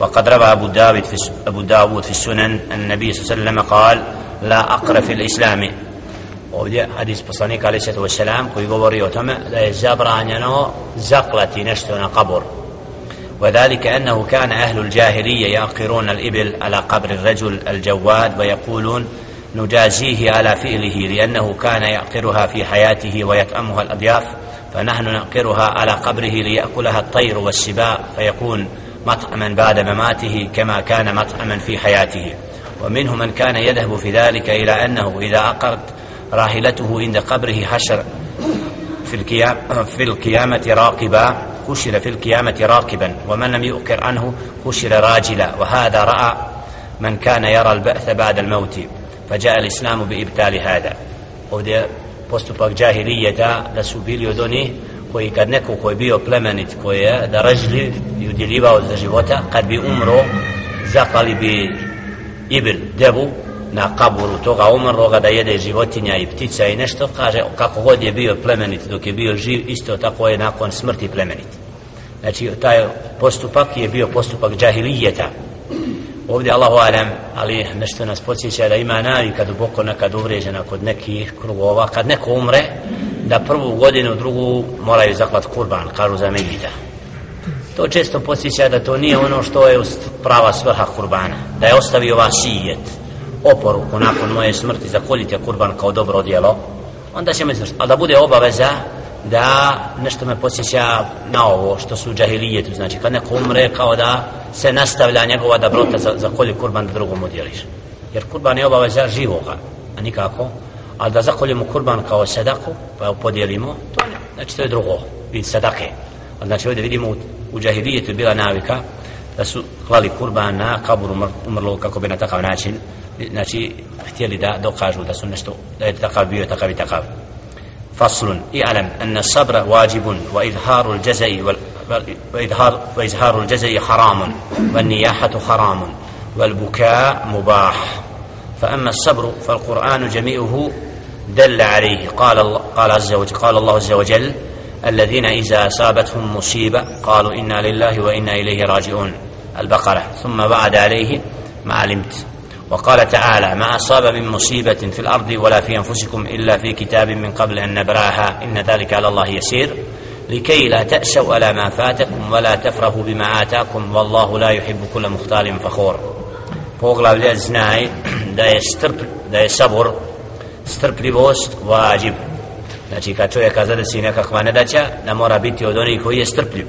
وقد روى أبو داود في أبو داود في السنن النبي صلى الله عليه وسلم قال لا أقر في الإسلام. ovdje hadis poslanika ali sallatu wasalam koji govori o tome da je zabranjeno zaklati nešto na kabur وذلك أنه كان أهل الجاهلية يعقرون الإبل على قبر الرجل الجواد ويقولون نجازيه على فعله لأنه كان يعقرها في حياته ويطعمها الأضياف فنحن نعقرها على قبره ليأكلها الطير والسباع. فيكون مطعما بعد مماته كما كان مطعما في حياته. ومنهم من كان يذهب في ذلك إلى أنه إذا عقرت راحلته عند قبره حشر في القيام في القيامة راقبا حشر في القيامة راكبا ومن لم يؤكر عنه حشر راجلا. وهذا رأى من كان يرى البأث بعد الموت. فجاء الإسلام بإبتال هذا. ovdje postupak džahilijeta da su bili od onih koji kad neko koji je bio plemenit koji je daražljiv i udjeljivao za života kad bi umro zapali bi ibil devu na kaburu toga umrloga da jede životinja i ptica i nešto kaže kako god je bio plemenit dok je bio živ isto tako je nakon smrti plemenit. Znači taj postupak je bio postupak džahilijeta. Ovdje Allahu alem ali nešto nas podsjeća da ima navika duboko nekad uvrežena kod nekih krugova. Kad neko umre da prvu godinu drugu moraju zaklat kurban kažu za medvida. To često posjeća da to nije ono što je prava svrha kurbana da je ostavio vasijet oporuku nakon moje smrti zakoljite kurban kao dobro djelo onda ćemo izvršiti ali da bude obaveza da nešto me posjeća na ovo što su džahilijetu znači kad neko umre kao da se nastavlja njegova dobrota za, za kolje kurban da drugom udjeliš. Jer kurban je obaveza živoga a nikako ali da zakoljemo kurban kao sedaku pa ju podijelimo to ne, znači to je drugo vid sedake ali znači ovdje vidimo u, u džahilijetu bila navika da su klali kurban na kaburu umrlo kako bi na takav način znači htjeli da dokažu da su nešto da je takav bio takav i takav فصل اعلم أن الصبر واجب وإظهار الجزاء وإظهار, وإظهار الجزاء حرام والنياحة حرام والبكاء مباح فأما الصبر فالقرآن جميعه دل عليه. قال الله قال عز وجل قال الله عز وجل الذين إذا أصابتهم مصيبة قالوا إنا لله وإنا إليه راجعون. البقرة. ثم بعد عليه ما علمت. وقال تعالى ما أصاب من مصيبة في الأرض ولا في أنفسكم إلا في كتاب من قبل أن نبرأها. إن ذلك على الله يسير. لكي لا تأسوا على ما فاتكم ولا تفرحوا بما آتاكم والله لا يحب كل مختال فخور. Poglavlje znaj da je strp, da je sabor strpljivost vađib. Znači kad čovjeka zadesi nekakva nedaća da mora biti od onih koji je strpljiv.